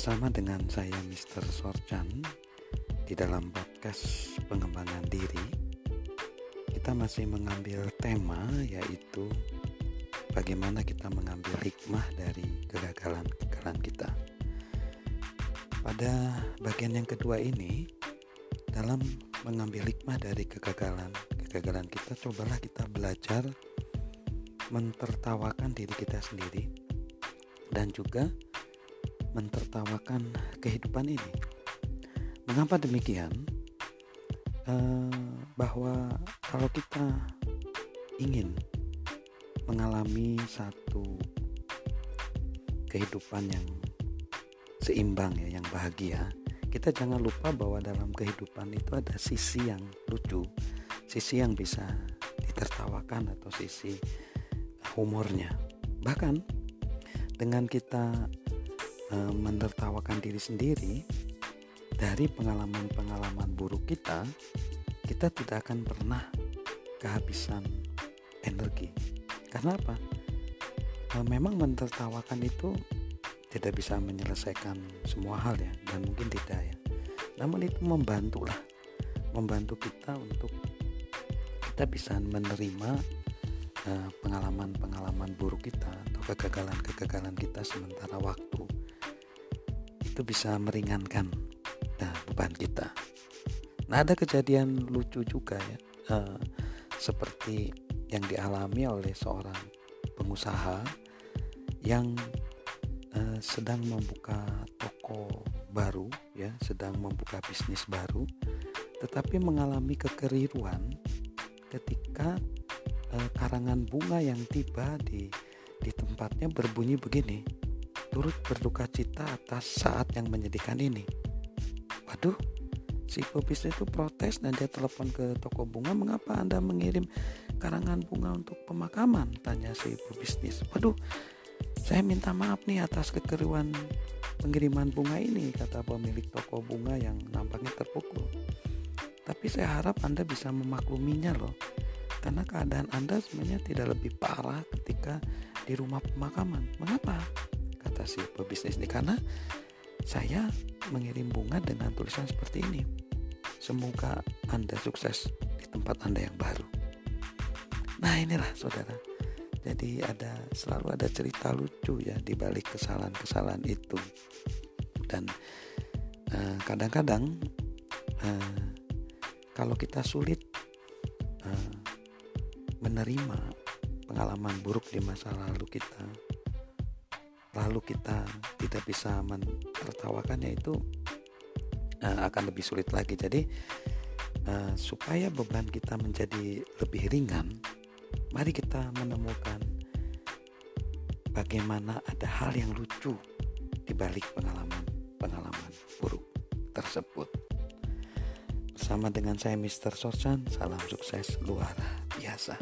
Bersama dengan saya Mr. Sorchan di dalam podcast pengembangan diri kita masih mengambil tema yaitu bagaimana kita mengambil hikmah dari kegagalan-kegagalan kita. Pada bagian yang kedua ini dalam mengambil hikmah dari kegagalan-kegagalan kita cobalah kita belajar mentertawakan diri kita sendiri dan juga mentertawakan kehidupan ini. Mengapa demikian? Eh, bahwa kalau kita ingin mengalami satu kehidupan yang seimbang ya, yang bahagia, kita jangan lupa bahwa dalam kehidupan itu ada sisi yang lucu, sisi yang bisa ditertawakan atau sisi humornya. Bahkan dengan kita Eh, menertawakan diri sendiri dari pengalaman-pengalaman buruk kita, kita tidak akan pernah kehabisan energi. Karena apa? Eh, memang menertawakan itu tidak bisa menyelesaikan semua hal ya, dan mungkin tidak ya. Namun itu membantulah, membantu kita untuk kita bisa menerima eh, pengalaman-pengalaman buruk kita atau kegagalan-kegagalan kita sementara waktu itu bisa meringankan nah, beban kita. Nah ada kejadian lucu juga ya, uh, seperti yang dialami oleh seorang pengusaha yang uh, sedang membuka toko baru ya, sedang membuka bisnis baru, tetapi mengalami kekeliruan ketika uh, karangan bunga yang tiba di di tempatnya berbunyi begini turut berduka cita atas saat yang menyedihkan ini. Waduh, si pebisnis itu protes dan dia telepon ke toko bunga, mengapa Anda mengirim karangan bunga untuk pemakaman? Tanya si pebisnis. Waduh, saya minta maaf nih atas kekeriuan pengiriman bunga ini, kata pemilik toko bunga yang nampaknya terpukul. Tapi saya harap Anda bisa memakluminya loh, karena keadaan Anda sebenarnya tidak lebih parah ketika di rumah pemakaman. Mengapa? Kata si pebisnis ini karena saya mengirim bunga dengan tulisan seperti ini. Semoga Anda sukses di tempat Anda yang baru. Nah, inilah saudara. Jadi ada selalu ada cerita lucu ya di balik kesalahan-kesalahan itu. Dan eh, kadang-kadang uh, kalau kita sulit uh, menerima pengalaman buruk di masa lalu kita, lalu kita tidak bisa menertawakannya itu uh, akan lebih sulit lagi jadi uh, supaya beban kita menjadi lebih ringan mari kita menemukan bagaimana ada hal yang lucu di balik pengalaman-pengalaman buruk tersebut bersama dengan saya Mr. Sorsan salam sukses luar biasa